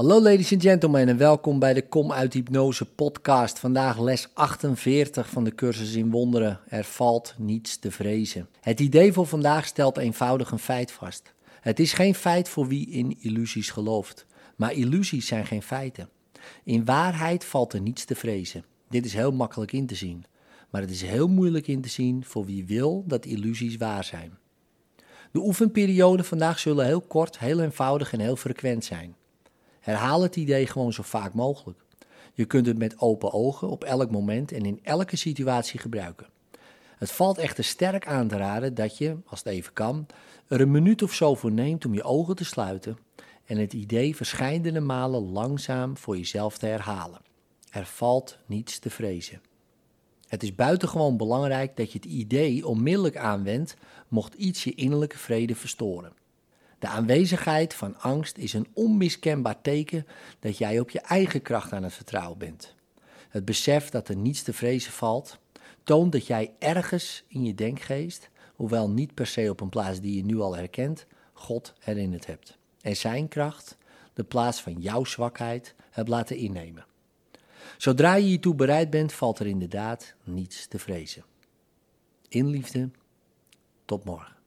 Hallo ladies and gentlemen en welkom bij de Kom uit Hypnose podcast. Vandaag les 48 van de cursus in wonderen. Er valt niets te vrezen. Het idee voor vandaag stelt eenvoudig een feit vast. Het is geen feit voor wie in illusies gelooft, maar illusies zijn geen feiten. In waarheid valt er niets te vrezen. Dit is heel makkelijk in te zien, maar het is heel moeilijk in te zien voor wie wil dat illusies waar zijn. De oefenperioden vandaag zullen heel kort, heel eenvoudig en heel frequent zijn. Herhaal het idee gewoon zo vaak mogelijk. Je kunt het met open ogen op elk moment en in elke situatie gebruiken. Het valt echter sterk aan te raden dat je, als het even kan, er een minuut of zo voor neemt om je ogen te sluiten en het idee verscheidene malen langzaam voor jezelf te herhalen. Er valt niets te vrezen. Het is buitengewoon belangrijk dat je het idee onmiddellijk aanwendt, mocht iets je innerlijke vrede verstoren. De aanwezigheid van angst is een onmiskenbaar teken dat jij op je eigen kracht aan het vertrouwen bent. Het besef dat er niets te vrezen valt, toont dat jij ergens in je denkgeest, hoewel niet per se op een plaats die je nu al herkent, God herinnerd hebt. En zijn kracht de plaats van jouw zwakheid hebt laten innemen. Zodra je hiertoe bereid bent, valt er inderdaad niets te vrezen. In liefde, tot morgen.